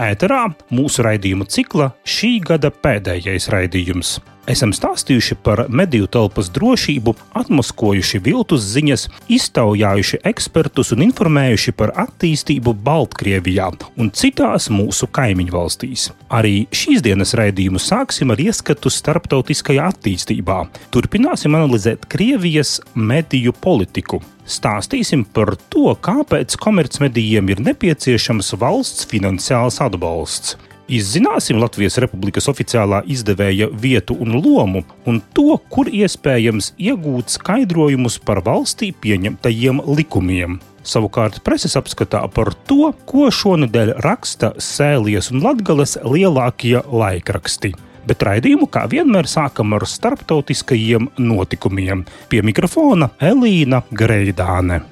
Ēterā mūsu raidījuma cikla šī gada pēdējais raidījums. Esam stāstījuši par mediju telpas drošību, atmaskojuši viltus ziņas, iztaujājuši ekspertus un informējuši par attīstību Baltkrievijā un citās mūsu kaimiņu valstīs. Arī šīs dienas raidījumu sāksim ar ieskatu starptautiskajā attīstībā. Turpināsim analizēt Krievijas mediju politiku. Stāstīsim par to, kāpēc komercmedijiem ir nepieciešams valsts finansiāls atbalsts. Izzināsim Latvijas Republikas oficiālā izdevēja vietu un lomu, un to, kur iespējams iegūt skaidrojumus par valstī pieņemtajiem likumiem. Savukārt preses apskatā par to, ko šonadēļ raksta Sēlijas un Latgales lielākie laikraksti. Bet raidījumu, kā vienmēr, sākam ar starptautiskajiem notikumiem. Pie mikrofona Elīna Greidāne.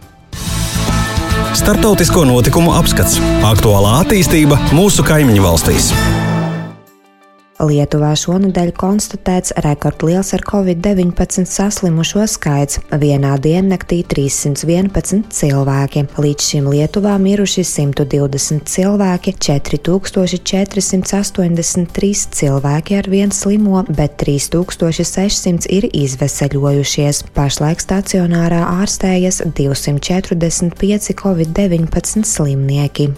Startautisko notikumu apskats - aktuālā attīstība mūsu kaimiņu valstīs. Lietuvā šonadēļ konstatēts rekordliels ar covid-19 saslimušo skaits - vienā diennaktī 311 cilvēki. Līdz šim Lietuvā miruši 120 cilvēki, 4483 cilvēki ar vien slimo, bet 3600 ir izveseļojušies. Pašlaik stacionārā ārstējas 245 covid-19 slimnieki.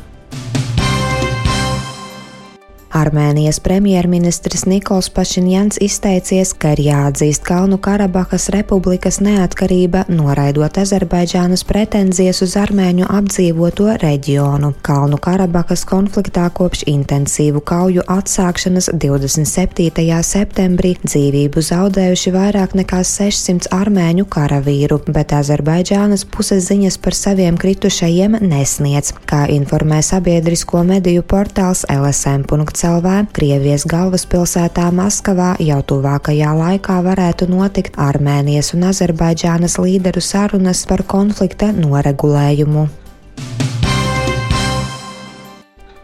Armēnijas premjerministrs Nikols Pašinjans izteicies, ka ir jāatzīst Kalnu Karabahas republikas neatkarība, noraidot Azerbaidžānas pretenzijas uz armēņu apdzīvoto reģionu. Kalnu Karabahas konfliktā kopš intensīvu kauju atsākšanas 27. septembrī dzīvību zaudējuši vairāk nekā 600 armēņu karavīru, bet Azerbaidžānas puses ziņas par saviem kritušajiem nesniedz, kā informē sabiedrisko mediju portāls LSM. LV Krievijas galvaspilsētā Maskavā jau tuvākajā laikā varētu notikt Armēnijas un Azerbaidžānas līderu sarunas par konflikta noregulējumu.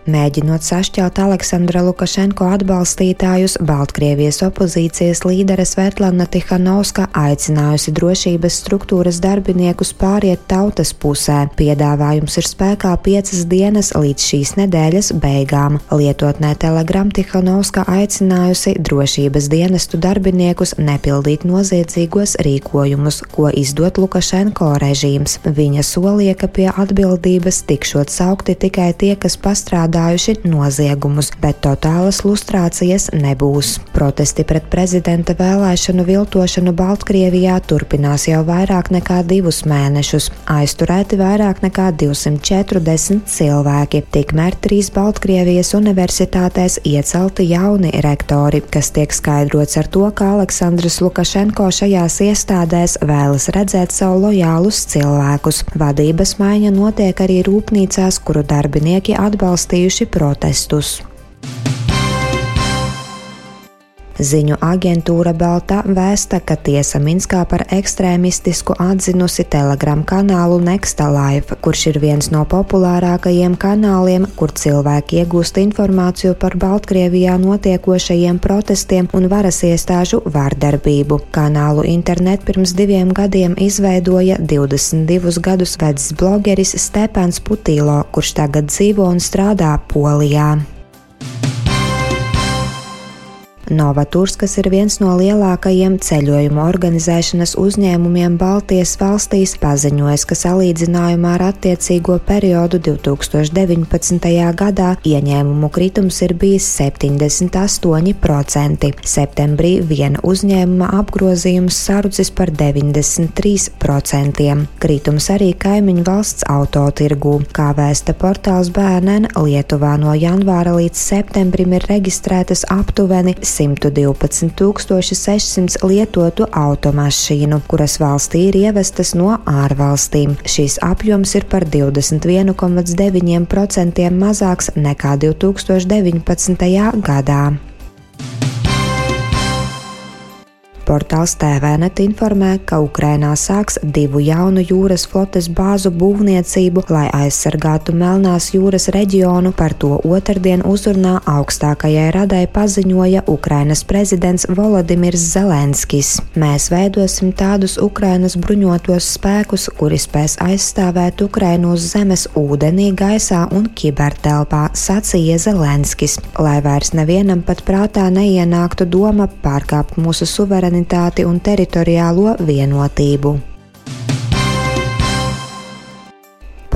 Mēģinot sašķelt Aleksandra Lukašenko atbalstītājus, Baltkrievijas opozīcijas līdere Svetlana Tihanovska aicinājusi drošības struktūras darbiniekus pāriet tautas pusē. Piedāvājums ir spēkā piecas dienas līdz šīs nedēļas beigām. Lietotnē Telegram Tihanovska aicinājusi drošības dienestu darbiniekus nepildīt noziedzīgos rīkojumus, ko izdot Lukašenko režīms. Viņa solīja, ka pie atbildības tikšot saukti tikai tie, kas pastrādā strādājuši noziegumus, bet totālas lustrācijas nebūs. Protesti pret prezidenta vēlēšanu viltošanu Baltkrievijā turpinās jau vairāk nekā divus mēnešus. Aizturēti vairāk nekā 240 cilvēki. Tikmēr trīs Baltkrievijas universitātēs iecelti jauni rektori, kas tiek skaidrots ar to, ka Aleksandrs Lukašenko šajās iestādēs vēlas redzēt savu lojālus cilvēkus. Vadības maiņa notiek arī rūpnīcās, kuru darbinieki atbalstījuši izraisījuši protestus. Ziņu aģentūra Balta vēsta, ka tiesa Minskā par ekstrēmistisku atzinusi telegram kanālu Nexta Life, kurš ir viens no populārākajiem kanāliem, kur cilvēki iegūst informāciju par Baltkrievijā notiekošajiem protestiem un varas iestāžu vārdarbību. Kanālu internet pirms diviem gadiem izveidoja 22 gadus vecs blogeris Stepans Putīlo, kurš tagad dzīvo un strādā Polijā. Novatūrs, kas ir viens no lielākajiem ceļojumu organizēšanas uzņēmumiem Baltijas valstīs, paziņoja, ka salīdzinājumā ar attiecīgo periodu 2019. gadā ieņēmumu kritums ir bijis 78%. Septembrī viena uzņēmuma apgrozījums sarucis par 93%. Kritums arī kaimiņu valsts autotirgū. Kā vēsta portāls BNN, Lietuvā no janvāra līdz septembrim ir reģistrētas aptuveni 112,600 lietotu automašīnu, kuras valstī ir ievestas no ārvalstīm. Šīs apjoms ir par 21,9% mazāks nekā 2019. gadā. Portāls TVNet informē, ka Ukrainā sāks divu jaunu jūras flotes bāzu būvniecību, lai aizsargātu Melnās jūras reģionu. Par to otrdien uzrunā augstākajai radai paziņoja Ukrainas prezidents Volodimirs Zelenskis. Mēs veidosim tādus Ukrainas bruņotos spēkus, kuri spēs aizstāvēt Ukrainu uz zemes, ūdenī, gaisā un kibertelpā, sacīja Zelenskis, lai vairs nevienam pat prātā neienāktu doma pārkāpt mūsu suverenitāti un teritoriālo vienotību.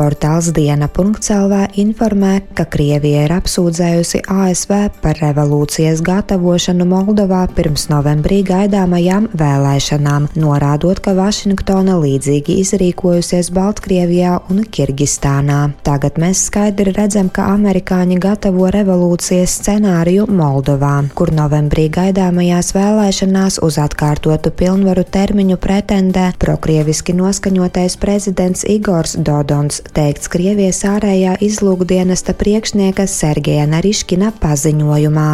Portāls Diena.CLV informē, ka Krievija ir apsūdzējusi ASV par revolūcijas gatavošanu Moldovā pirms novembrī gaidāmajām vēlēšanām, norādot, ka Vašingtona līdzīgi izrīkojusies Baltkrievijā un Kirgistānā. Tagad mēs skaidri redzam, ka amerikāņi gatavo revolūcijas scenāriju Moldovā, kur novembrī gaidāmajās vēlēšanās uz atkārtotu pilnvaru termiņu pretendē prokrieviski noskaņotais prezidents Igors Dodons teikts Krievijas ārējā izlūkdienesta priekšnieka Sergeja Nariškina paziņojumā.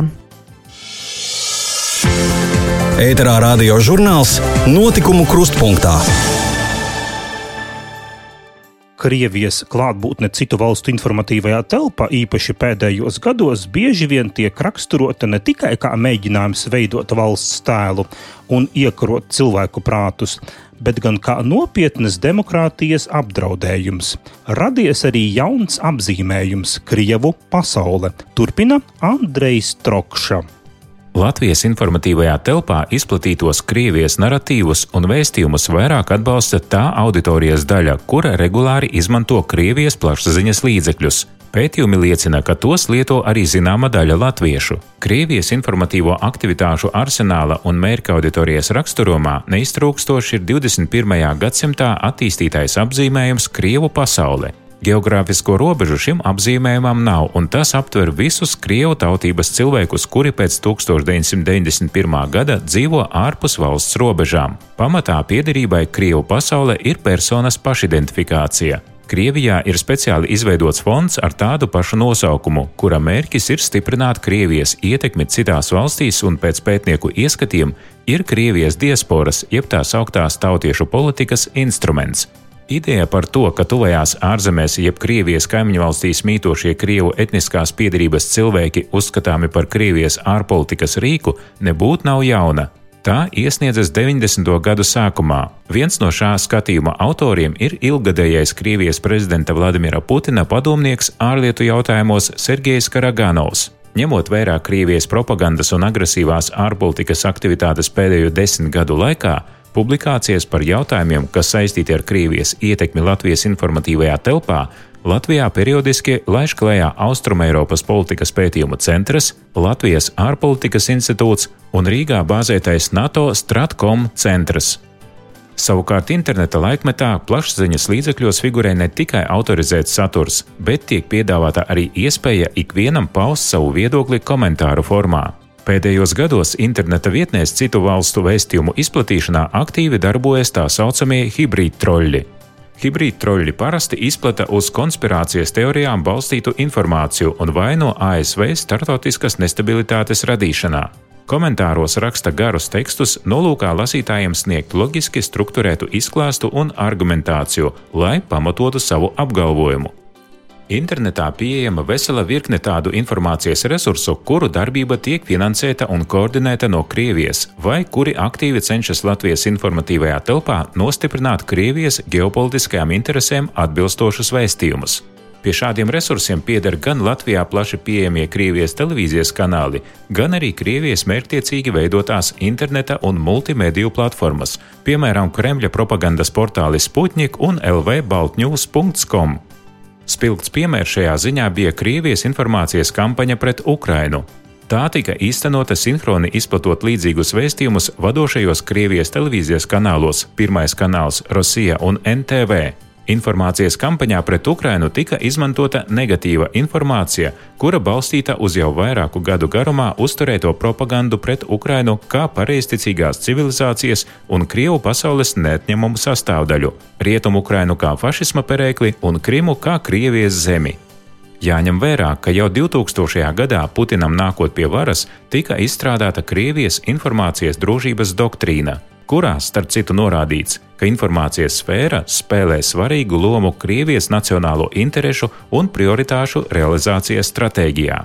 Ēterā radio žurnāls Notikumu krustpunktā. Krievijas klātbūtne citu valstu informatīvajā telpā, īpaši pēdējos gados, bieži vien tiek raksturota ne tikai kā mēģinājums veidot valsts tēlu un iekarot cilvēku prātus, bet gan kā nopietnas demokrātijas apdraudējums. Radies arī jauns apzīmējums - Krievu pasaule. Turpina Andrejs Trokša. Latvijas informatīvajā telpā izplatītos Krievijas narratīvus un vēstījumus vairāk atbalsta tā auditorijas daļa, kura regulāri izmanto Krievijas plašsaziņas līdzekļus. Pētījumi liecina, ka tos lieto arī zināma daļa latviešu. Krievijas informatīvo aktivitāšu arsenāla un mērķa auditorijas raksturumā neiztrūkstoši ir 21. gadsimtā attīstītais apzīmējums Krievu pasaule. Geogrāfisko robežu šim apzīmējumam nav, un tas aptver visus krievu tautības cilvēkus, kuri pēc 1991. gada dzīvo ārpus valsts robežām. Pamatā piederībai Krievu pasaulē ir personas pašidentifikācija. Krievijā ir speciāli izveidots fonds ar tādu pašu nosaukumu, kura mērķis ir stiprināt Krievijas ietekmi citās valstīs un pēc pētnieku ieskatiem ir Krievijas diasporas, jeb tās augtās tautiešu politikas instruments. Ideja par to, ka tuvajās ārzemēs, jeb Krievijas kaimiņu valstīs mītošie Krievu etniskās piedarības cilvēki uzskatāmi par Krievijas ārpolitikas rīku, nebūtu nav jauna. Tā iesniedzas 90. gadu sākumā. Viens no šā skatījuma autoriem ir ilgadējais Krievijas prezidenta Vladimira Putina padomnieks ārlietu jautājumos Sergejs Karaganovs. Ņemot vērā Krievijas propagandas un agresīvās ārpolitikas aktivitātes pēdējo desmit gadu laikā, Publikācijas par jautājumiem, kas saistīti ar Krievijas ietekmi Latvijas informatīvajā telpā, Latvijā periodiski laiž klajā Austrumēropas politikas pētījumu centrs, Latvijas ārpolitikas institūts un Rīgā bāzētais NATO Stratkom centrs. Savukārt interneta laikmetā plašsaziņas līdzekļos figurē ne tikai autorizēts saturs, bet tiek piedāvāta arī iespēja ikvienam paust savu viedokli komentāru formā. Pēdējos gados interneta vietnēs citu valstu vēstījumu izplatīšanā aktīvi darbojas tā saucamie hibrīd troļļi. Hibrīd troļļi parasti izplata uz konspirācijas teorijām balstītu informāciju un vaino ASV startautiskas nestabilitātes radīšanā. Komentāros raksta garus tekstus, nolūkā lasītājiem sniegt loģiski strukturētu izklāstu un argumentāciju, lai pamatotu savu apgalvojumu. Internetā pieejama vesela virkne tādu informācijas resursu, kuru darbība tiek finansēta un koordinēta no Krievijas, vai kuri aktīvi cenšas Latvijas informatīvajā telpā nostiprināt Krievijas ģeopolitiskajām interesēm atbilstošus vēstījumus. Pie šādiem resursiem pieder gan Latvijā plaši pieejamie Krievijas televīzijas kanāli, gan arī Krievijas mērķtiecīgi veidotās interneta un multimediju platformas, piemēram, Kremļa propagandas portāli Sputnik un LV Baltņūs.com. Spilgts piemērs šajā ziņā bija Krievijas informācijas kampaņa pret Ukrainu. Tā tika īstenota sinhroni izplatot līdzīgus vēstījumus vadošajos Krievijas televīzijas kanālos, pirmais kanāls Rosija un NTV. Informācijas kampaņā pret Ukrainu tika izmantota negatīva informācija, kura balstīta uz jau vairāku gadu garumā uzturēto propagandu pret Ukrainu kā pareizticīgās civilizācijas un Krievu pasaules neatņemumu sastāvdaļu, Rietumu Ukrainu kā fašisma perēkli un Krimu kā Krievijas zemi. Jāņem vērā, ka jau 2000. gadā Putinam nākot pie varas, tika izstrādāta Krievijas informācijas drošības doktrīna, kurā, starp citu, norādīts, ka informācijas sfēra spēlē svarīgu lomu Krievijas nacionālo interešu un prioritāšu realizācijas stratēģijā.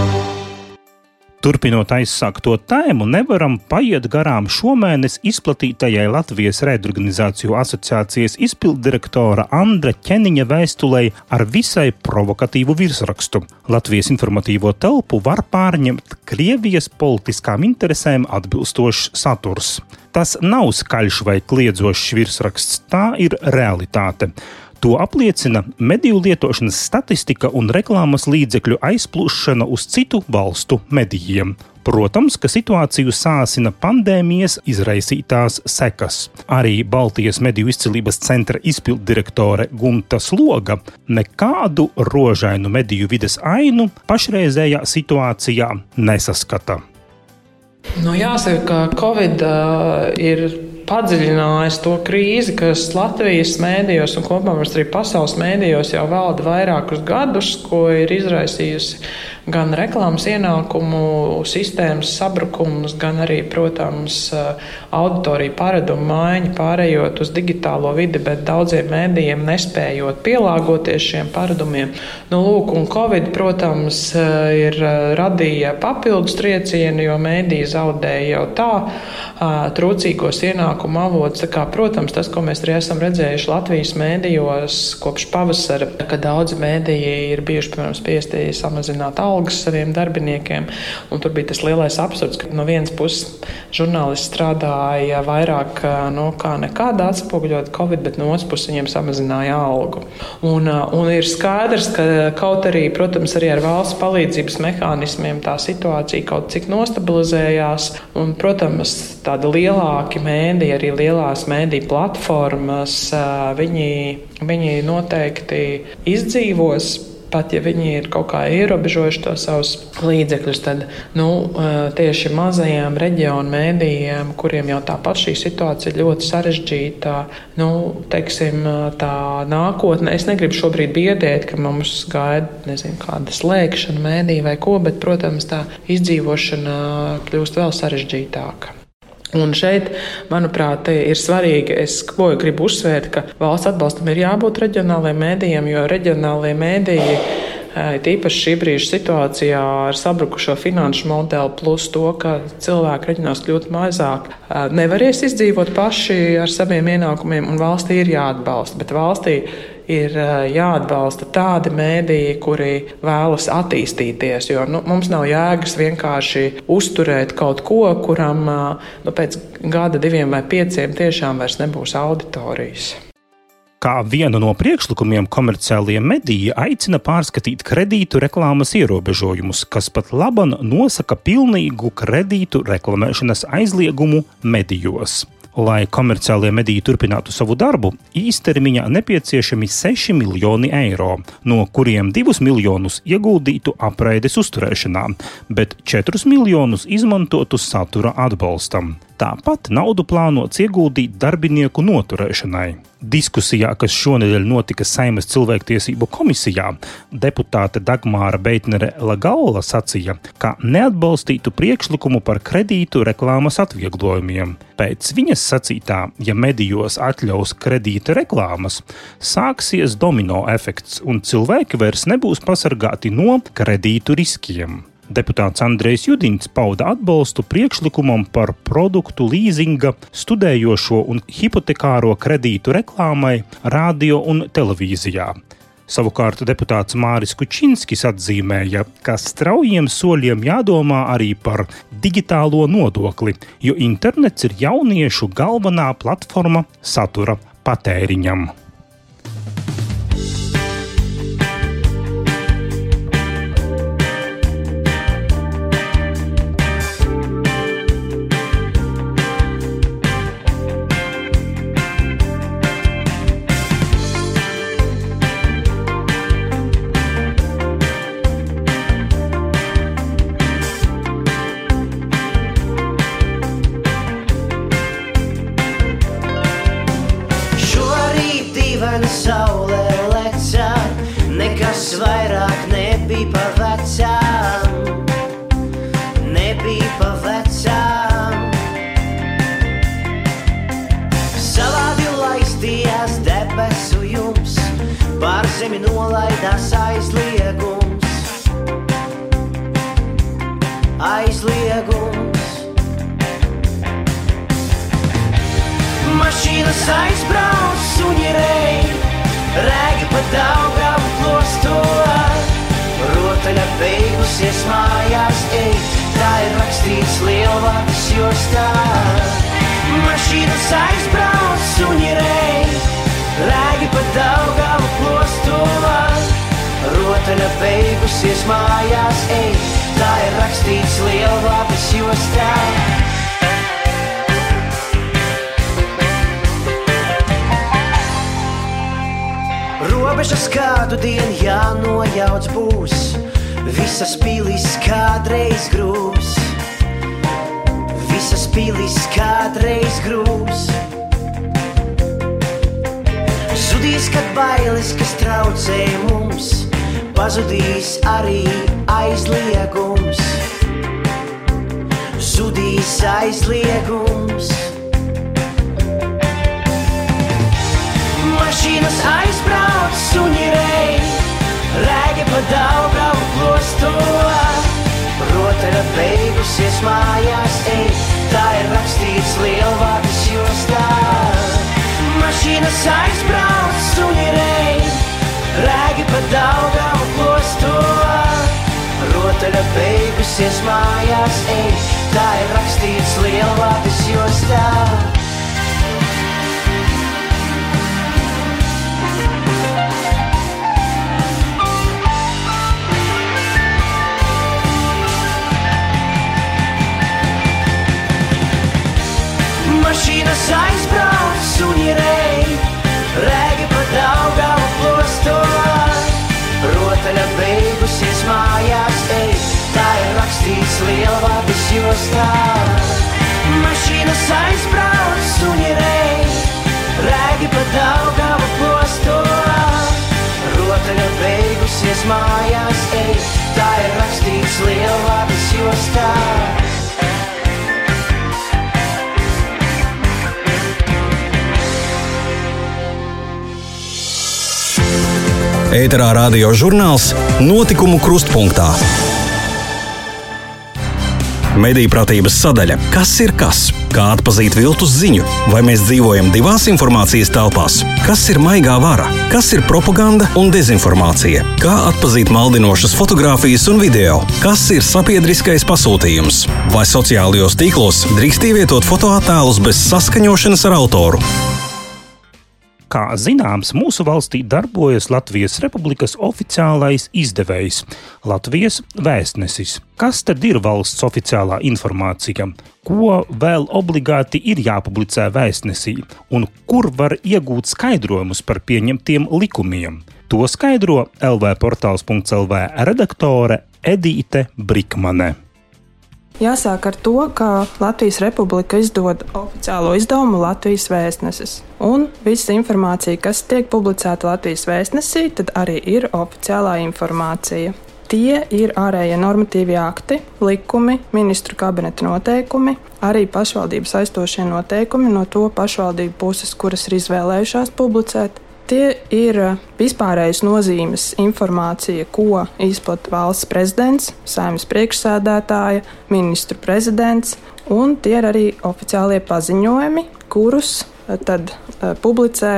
Turpinot aizsākto tēmu, nevaram paiet garām šomēnes izplatītajai Latvijas Reidorganizāciju asociācijas izpilddirektora Andra Ķeniņa vēstulei ar visai provokatīvu virsrakstu. Latvijas informatīvo telpu var pārņemt Krievijas politiskām interesēm atbilstošs saturs. Tas nav skaļš vai kliedzošs virsraksts, tā ir realitāte. To apliecina mediju lietošanas statistika un reklāmas līdzekļu aizplūšana uz citu valstu medijiem. Protams, ka situāciju sāsina pandēmijas izraisītās sekas. Arī Baltijas mediju izcilības centra izpilddirektore Gunta Sloga nekādu rožainu mediju vides ainu pašreizējā situācijā nesaskata. Nu, jāsaka, ka Covid uh, ir padziļinājis to krīzi, kas Latvijas mēdījos un kopumā arī pasaules mēdījos jau valda vairākus gadus, ko ir izraisījusi gan reklāmas ienākumu sistēmas sabrukums, gan arī, protams, auditoriju paradumu maiņa, pārējot uz digitālo vidi, bet daudziem mēdījiem nespējot pielāgoties šiem paradumiem. Nu, lūk, un Covid, protams, ir radīja papildus triecienu, jo mēdīji zaudēja jau tā trūcīgos ienākumu avots. Kā, protams, tas, ko mēs arī esam redzējuši Latvijas mēdījos kopš pavasara, ka daudzi mēdīji ir bijuši, piemēram, spiesti samazināt algu algas saviem darbiniekiem. Un tur bija tas lielais absurds, ka no vienas puses žurnālisti strādāja vairāk no nu, kā nekādā atspoguļot Covid, bet no otras puses viņiem samazināja algu. Un, un ir skaidrs, ka kaut arī, protams, arī ar valsts palīdzības mehānismiem tā situācija kaut cik nostabilizējās. Un, protams, tādi lielāki mēdī, arī lielās mēdī platformas, viņi, viņi noteikti izdzīvos pat ja viņi ir kaut kā ierobežojuši to savus līdzekļus, tad nu, tieši mazajiem reģionu mēdījiem, kuriem jau tāpat šī situācija ir ļoti sarežģīta, nu, teiksim, tā nākotne. Es negribu šobrīd biedēt, ka mums gaida nezinu, kāda slēgšana mēdī vai ko, bet, protams, tā izdzīvošana kļūst vēl sarežģītāka. Un šeit, manuprāt, ir svarīgi, es gribu uzsvērt, ka valsts atbalstam ir jābūt reģionālajiem mēdījiem, jo reģionālajie mēdīji. Tīpaši šī brīža situācijā ar sabrukušo finanšu modeli, plus to, ka cilvēki reģionāls kļūt mazāk, nevarēs izdzīvot paši ar saviem ienākumiem, un valstī ir jāatbalsta. Bet valstī ir jāatbalsta tādi mēdīji, kuri vēlas attīstīties. Jo nu, mums nav jēgas vienkārši uzturēt kaut ko, kuram nu, pēc gada, diviem vai pieciem tiešām vairs nebūs auditorijas. Kā vienu no priekšlikumiem komerciālie mediji aicina pārskatīt kredītu reklāmas ierobežojumus, kas pat laban nosaka pilnīgu kredītu reklamēšanas aizliegumu medijos. Lai komerciālie mediji turpinātu savu darbu, īstermiņā nepieciešami 6 miljoni eiro, no kuriem 2 miljonus ieguldītu apraides uzturēšanā, bet 4 miljonus izmantotu satura atbalstam. Tāpat naudu plānots ieguldīt darbinieku noturēšanai. Diskusijā, kas šonadēļ notika Saimas cilvēktiesību komisijā, deputāte Dagmāra Beitnere Lagala sacīja, ka neatbalstītu priekšlikumu par kredītu reklāmas atvieglojumiem. Pēc viņas sacītā, ja medijos atļaus kredīta reklāmas, sāksies domino efekts un cilvēki vairs nebūs pasargāti no kredītu riskiem. Deputāts Andrejs Judins pauda atbalstu priekšlikumam par produktu līzinga, studējošo un hipotekāro kredītu reklāmai radio un televīzijā. Savukārt deputāts Māris Kučinskis atzīmēja, ka straujiem soļiem jādomā arī par digitālo nodokli, jo internets ir jauniešu galvenā platforma satura patēriņam. Jostā. Mašīnas aizbrauc, suņi rei, Rēgi pa daugavu klostuvā Rotaļa beigusies mājās, ej Tā ir rakstīts lielvārdas jostā Robežas kādu dienu jānojauc būs Visas pilīs kādreiz grūs Pilīs kādreiz grūs Zudīs, kad bailes, kas traucē mums, pazudīs arī aizliegums. Zudīs aizliegums. Mašīnas aizbrauc, suņi rei, rēgi pa daugavu klosto. Beigusies mājās, ej, tā ir rakstīts lielvārdas jostā. Mašīnas aizbrauc, ir rakstīts lielvārdas jostā. Mašīnas aizbrauc, suņi rei, rēgi pa daugavu klosto. Rotaļa beigusies mājās, ej, tā ir rakstīts lielvārdas jostā. Ēterā radio žurnāls Notikumu krustpunktā. Mediju pratības sadaļa - kas ir kas? Kā atzīt viltus ziņu? Vai mēs dzīvojam divās informācijas telpās? Kas ir maigā vara? Kas ir propaganda un dezinformācija? Kā atzīt maldinošas fotogrāfijas un video? Kas ir sabiedriskais pasūtījums? Vai sociālajos tīklos drīkst ievietot fotoattēlus bez saskaņošanas ar autoru? Kā zināms, mūsu valstī darbojas Latvijas Republikas oficiālais izdevējs - Latvijas vēstnesis. Kas tad ir valsts oficiālā informācija? Ko vēl obligāti ir jāpublicē vēstnesī, un kur var iegūt skaidrojumus par pieņemtiem likumiem? To skaidro LV portāls.CLV redaktore Edīte Brikmane. Jāsāk ar to, ka Latvijas Republika izdod oficiālo izdevumu Latvijas vēstnesis. Un visa informācija, kas tiek publicēta Latvijas vēstnesī, tad arī ir oficiālā informācija. Tie ir ārējie normatīvie akti, likumi, ministru kabineta noteikumi, arī pašvaldības aizstošie noteikumi no to pašvaldību puses, kuras ir izvēlējušās publicēt, Tie ir eh, vispārējas nozīmes informācija, ko izplata valsts prezidents, saimnes priekšsēdētāja, ministru prezidents, un tie ir arī oficiālie paziņojumi, kurus eh, tad uh, publicē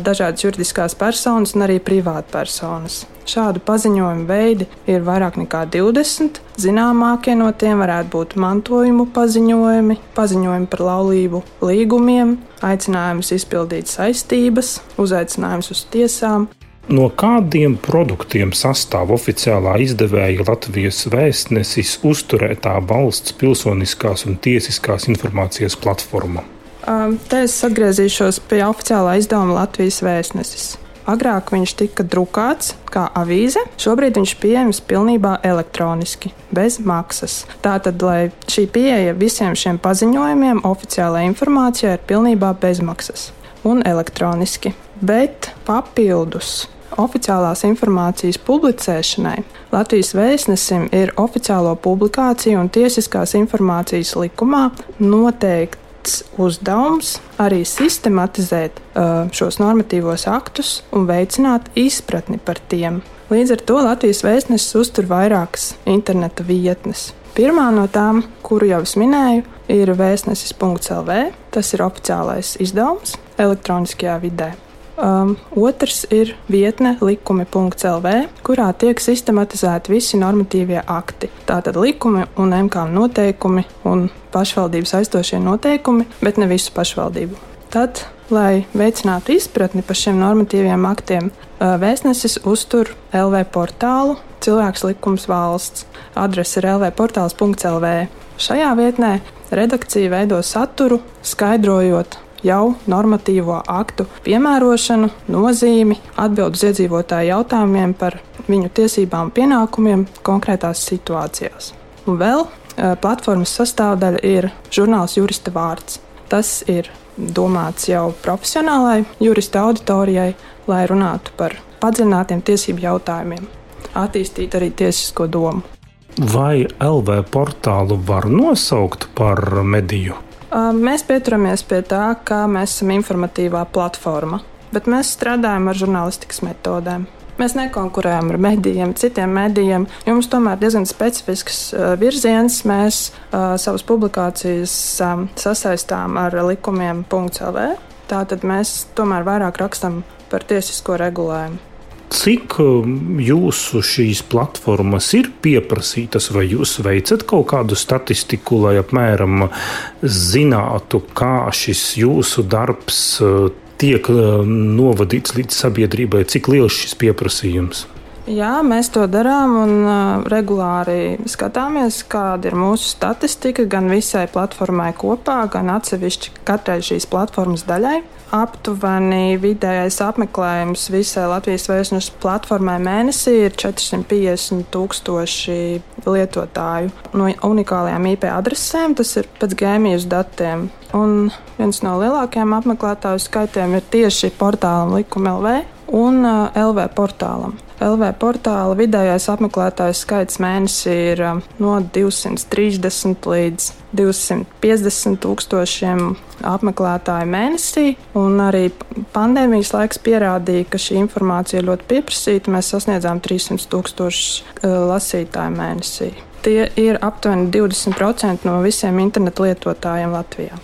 dažādas juridiskās personas un arī privātpersonas. Šādu paziņojumu veidi ir vairāk nekā 20. Zināmākie no tiem varētu būt mantojumu paziņojumi, paziņojumi par laulību līgumiem, aicinājums izpildīt saistības, uzaicinājums uz tiesām. No kādiem produktiem sastāv oficiālā izdevēja Latvijas vēstnesis uzturētā valsts pilsoniskās un tiesiskās informācijas platforma? Te es atgriezīšos pie oficiālā izdevuma Latvijas vēstnesis. Agrāk viņš tika drukāts kā avīze, šobrīd viņš ir pieejams pilnībā elektroniski, bez maksas. Tātad, lai šī pieeja visiem šiem paziņojumiem, oficiālajai informācijai ir pilnībā bezmaksas un elektroniski. Bet papildus oficiālās informācijas publicēšanai Latvijas vēstnesim ir oficiālo publikāciju un tiesiskās informācijas likumā noteikti valsts uzdevums arī sistematizēt uh, šos normatīvos aktus un veicināt izpratni par tiem. Līdz ar to Latvijas vēstnesis uztur vairākas interneta vietnes. Pirmā no tām, kuru jau es minēju, ir vēstnesis.lv. Tas ir oficiālais izdevums elektroniskajā vidē. Um, otrs ir vietne likumi.lv, kurā tiek sistematizēti visi normatīvie akti. Tātad likumi un MKM noteikumi un pašvaldības aizstošie noteikumi, bet ne visu pašvaldību. Tad, lai veicinātu izpratni par šiem normatīviem aktiem, uh, vēstnesis uztur LV portālu Cilvēks likums valsts. Adrese ir lvportāls.lv. Šajā vietnē redakcija veido saturu, skaidrojot jau normatīvo aktu piemērošanu, nozīmi, atbild uz iedzīvotāju jautājumiem par viņu tiesībām un pienākumiem konkrētās situācijās. Un vēl e, platformas sastāvdaļa ir žurnāls Jurista vārds. Tas ir domāts jau profesionālai jurista auditorijai, lai runātu par padziļinātiem tiesību jautājumiem, attīstīt arī tiesisko domu. Vai LV portālu var nosaukt par mediju? Mēs pieturamies pie tā, ka mēs esam informatīvā platforma, bet mēs strādājam ar žurnālistikas metodēm. Mēs nekonkurējam ar medijiem, citiem medijiem. Jums tomēr ir diezgan specifisks virziens. Mēs uh, savas publikācijas um, sasaistām ar likumiem.lv. Tātad mēs tomēr vairāk rakstam par tiesisko regulējumu. Cik um, jūsu šīs platformas ir pieprasītas, vai jūs veicat kaut kādu statistiku, lai apmēram zinātu, kā šis jūsu darbs uh, tiek uh, novadīts līdz sabiedrībai, cik liels šis pieprasījums? Jā, mēs to darām un uh, regulāri skatāmies, kāda ir mūsu statistika gan visai platformai kopā, gan atsevišķi katrai šīs platformas daļai aptuveni vidējais apmeklējums visai Latvijas vēstnešu platformai mēnesī ir 450 tūkstoši lietotāju no unikālajām IP adresēm. Tas ir pēc gēmijas datiem. Un viens no lielākajiem apmeklētāju skaitiem ir tieši portālam Likuma LV un LV portālam. LV portāla vidējais apmeklētājs skaits mēnesī ir no 230 līdz 250 tūkstošiem apmeklētāju mēnesī. Arī pandēmijas laiks pierādīja, ka šī informācija ir ļoti pieprasīta. Mēs sasniedzām 300 tūkstošus lasītāju mēnesī. Tie ir aptuveni 20% no visiem internetu lietotājiem Latvijā.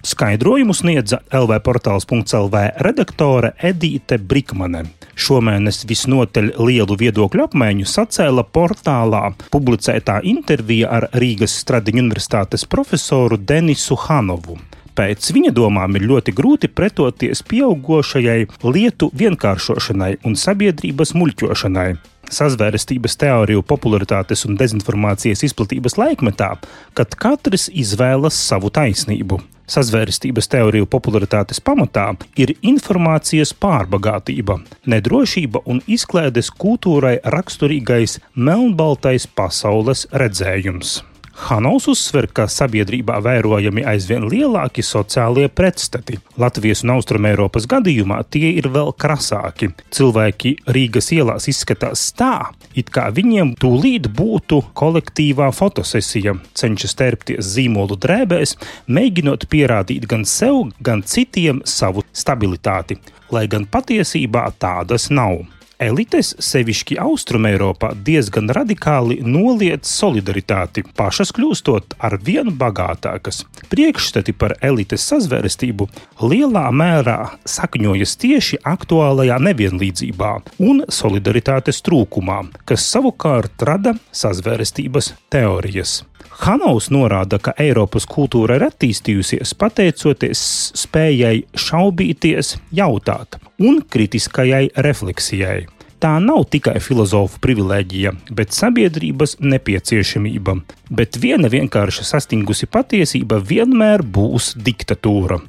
Skaidrojumu sniedza LV portāls.CLV redaktore Edīte Brikmane. Šomēnes visnotaļ lielu viedokļu apmaiņu sacēla portālā publicētā intervija ar Rīgas Stradiņu universitātes profesoru Denisu Hanovu. Pēc viņa domām ir ļoti grūti pretoties pieaugušajai lietu vienkāršošanai un sabiedrības muļķošanai. Sazvērestības teoriju popularitātes un dezinformācijas izplatības laikmetā, kad katrs izvēlas savu taisnību. Sazvērestības teoriju popularitātes pamatā ir informācijas pārbagātība, nedrošība un izklaides kultūrai raksturīgais melnbaltais pasaules redzējums. Hanovs uzsver, ka sabiedrībā vērojami aizvien lielāki sociālie pretstati. Latvijas un Austrumēropas gadījumā tie ir vēl krasāki. Cilvēki Rīgas ielās izskatās tā, it kā viņiem tūlīt būtu kolektīvā fotosesija, cenšas tērpties zīmolu drēbēs, mēģinot pierādīt gan sev, gan citiem savu stabilitāti, lai gan patiesībā tādas nav. Elites, sevišķi Austrumēropā, diezgan radikāli noliedz solidaritāti, pašas kļūstot ar vien bagātākas. Priekšstati par elites sazvērestību lielā mērā sakņojas tieši aktuālajā nevienlīdzībā un solidaritātes trūkumā, kas savukārt rada sazvērestības teorijas. Hanovs norāda, ka Eiropas kultūra ir attīstījusies pateicoties spējai šaubīties, jautāt un kritiskajai refleksijai. Tā nav tikai filozofu privilēģija, bet sabiedrības nepieciešamība. Bet viena vienkārši sastingusi patiesība vienmēr būs diktatūra.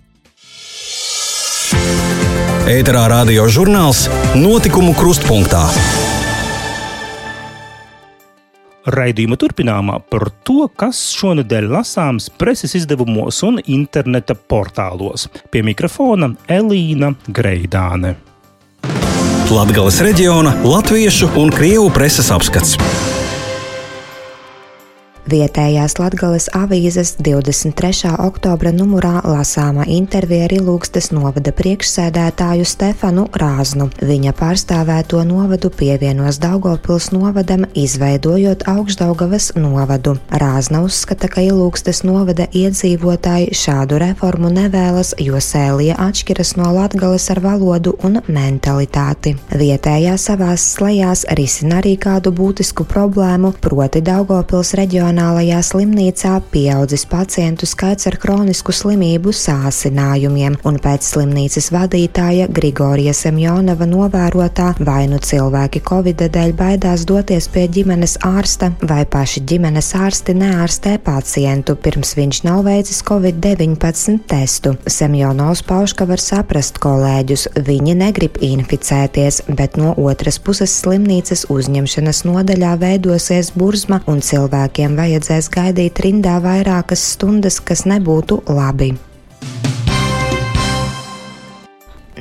Ēterā radio žurnāls Notikumu krustpunktā. Raidījuma turpinājumā par to, kas šonadēļ lasāms preses izdevumos un interneta portālos. Pie mikrofona Elīna Greidāne. Latvijas reģiona latviešu un krievu preses apskats. Vietējās Latgales avīzes 23. oktobra numurā lasāma intervija ar Ilūgstes novada priekšsēdētāju Stefanu Rāznu. Viņa pārstāvēto novadu pievienos Daugopils novadam, izveidojot Augšdaugavas novadu. Rāzna uzskata, ka Ilūgstes novada iedzīvotāji šādu reformu nevēlas, jo sēlija atšķiras no Latgales ar valodu un mentalitāti. Vietējā savās slējās risina arī kādu būtisku problēmu, proti Daugopils reģionālajā slimnīcā pieaudzis pacientu skaits ar kronisku slimību sāsinājumiem, un pēc slimnīcas vadītāja Grigorija Semjonova novērotā vai nu cilvēki Covid dēļ baidās doties pie ģimenes ārsta, vai paši ģimenes ārsti neārstē pacientu, pirms viņš nav veicis Covid-19 testu. Semjonovs pauž, ka var saprast kolēģus, viņi negrib inficēties, bet no otras puses slimnīcas uzņemšanas nodaļā veidosies burzma un cilvēkiem vajadzēs gaidīt rindā vairākas stundas, kas nebūtu labi.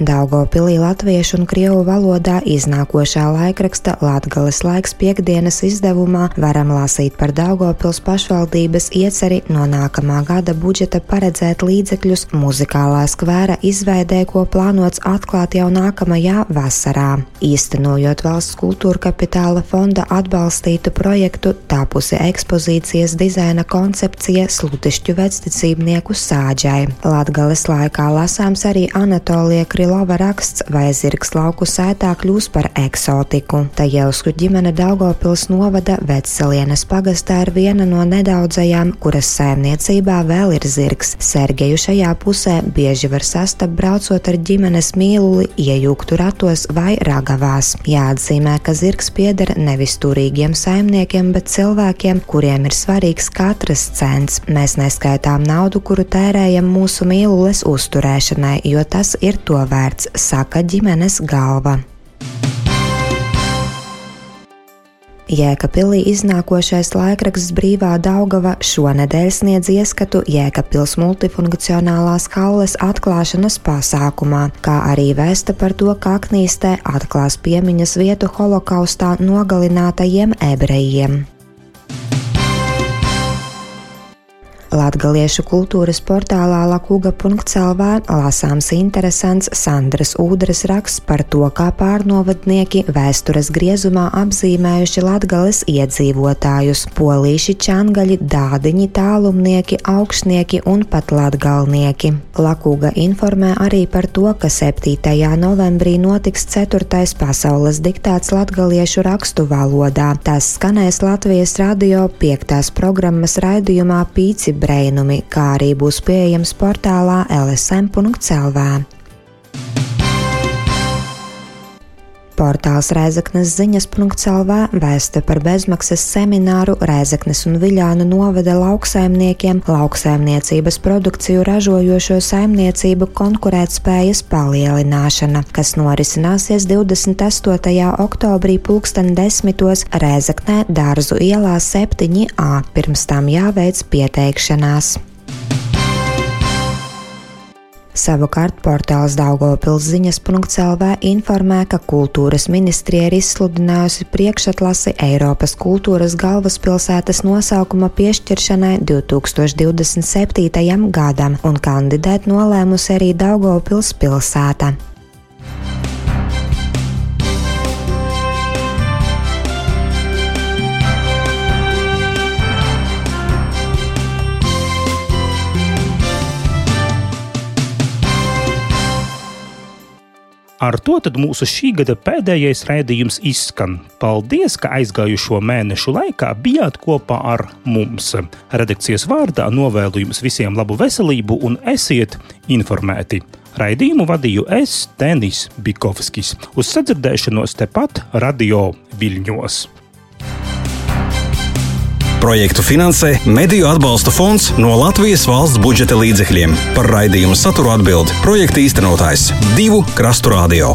Daugopilī latviešu un krievu valodā iznākošā laikraksta Latgales laiks piekdienas izdevumā varam lasīt par Daugopils pašvaldības ieceri no nākamā gada budžeta paredzēt līdzekļus muzikālā skvēra izveidē, ko plānots atklāt jau nākamajā vasarā. Īstenojot valsts kultūra kapitāla fonda atbalstītu projektu, tapusi ekspozīcijas dizaina koncepcija Slutišķu vecticībnieku sāģai. Latgales laikā lasāms arī Anatolija Krila Lava raksts, vai zirgs lauku sētā kļūs par eksotiku. Tajelsku ģimene Daugopils novada Vecelienes pagastā ir viena no nedaudzajām, kuras saimniecībā vēl ir zirgs. Sergeju šajā pusē bieži var sastapt braucot ar ģimenes mīluli, iejūgtu ratos vai ragavās. Jāatzīmē, ka zirgs pieder nevis turīgiem saimniekiem, bet cilvēkiem, kuriem ir svarīgs katrs cents. Mēs neskaitām naudu, kuru tērējam mūsu mīlules uzturēšanai, jo tas ir to vērts vērts, saka ģimenes galva. Jēkabpilī iznākošais laikraksts Brīvā Daugava šonadēļ sniedz ieskatu Jēkabpils multifunkcionālās halles atklāšanas pasākumā, kā arī vēsta par to, ka Aknīstē atklās piemiņas vietu holokaustā nogalinātajiem ebrejiem. Latgaliešu kultūras portālā lakuga.lv lasāms interesants Sandras Ūdras raksts par to, kā pārnovadnieki vēstures griezumā apzīmējuši Latgales iedzīvotājus - polīši, čangaļi, dādiņi, tālumnieki, augšnieki un pat latgalnieki. Lakuga informē arī par to, ka 7. novembrī notiks 4. pasaules diktāts latgaliešu rakstu valodā. Tas skanēs Latvijas radio 5. programmas raidījumā Pīci brēnumi, kā arī būs pieejams portālā lsm.clv. Portāls Rēzaknes ziņas.CLV vēsta par bezmaksas semināru Rēzaknes un Viļānu novada lauksaimniekiem lauksaimniecības produkciju ražojošo saimniecību konkurētspējas palielināšana, kas norisināsies 28. oktobrī pulksten desmitos Rēzaknē Dārzu ielā 7a, pirms tam jāveic pieteikšanās. Savukārt portāls Daugopils ziņas.lv informē, ka kultūras ministrija ir izsludinājusi priekšatlasi Eiropas kultūras galvaspilsētas nosaukuma piešķiršanai 2027. gadam, un kandidēt nolēmusi arī Daugopils pilsēta. Ar to mūsu šī gada pēdējais raidījums izskan. Paldies, ka aizgājušo mēnešu laikā bijāt kopā ar mums. Redakcijas vārdā novēlu jums visiem labu veselību un esiet informēti. Raidījumu vadīju es, Tenis Bikovskis, uz sadzirdēšanos tepat Radio Viļņos. Projektu finansē Mediju atbalsta fonds no Latvijas valsts budžeta līdzekļiem. Par raidījumu saturu atbild projekta īstenotājs Divu Krastu Radio.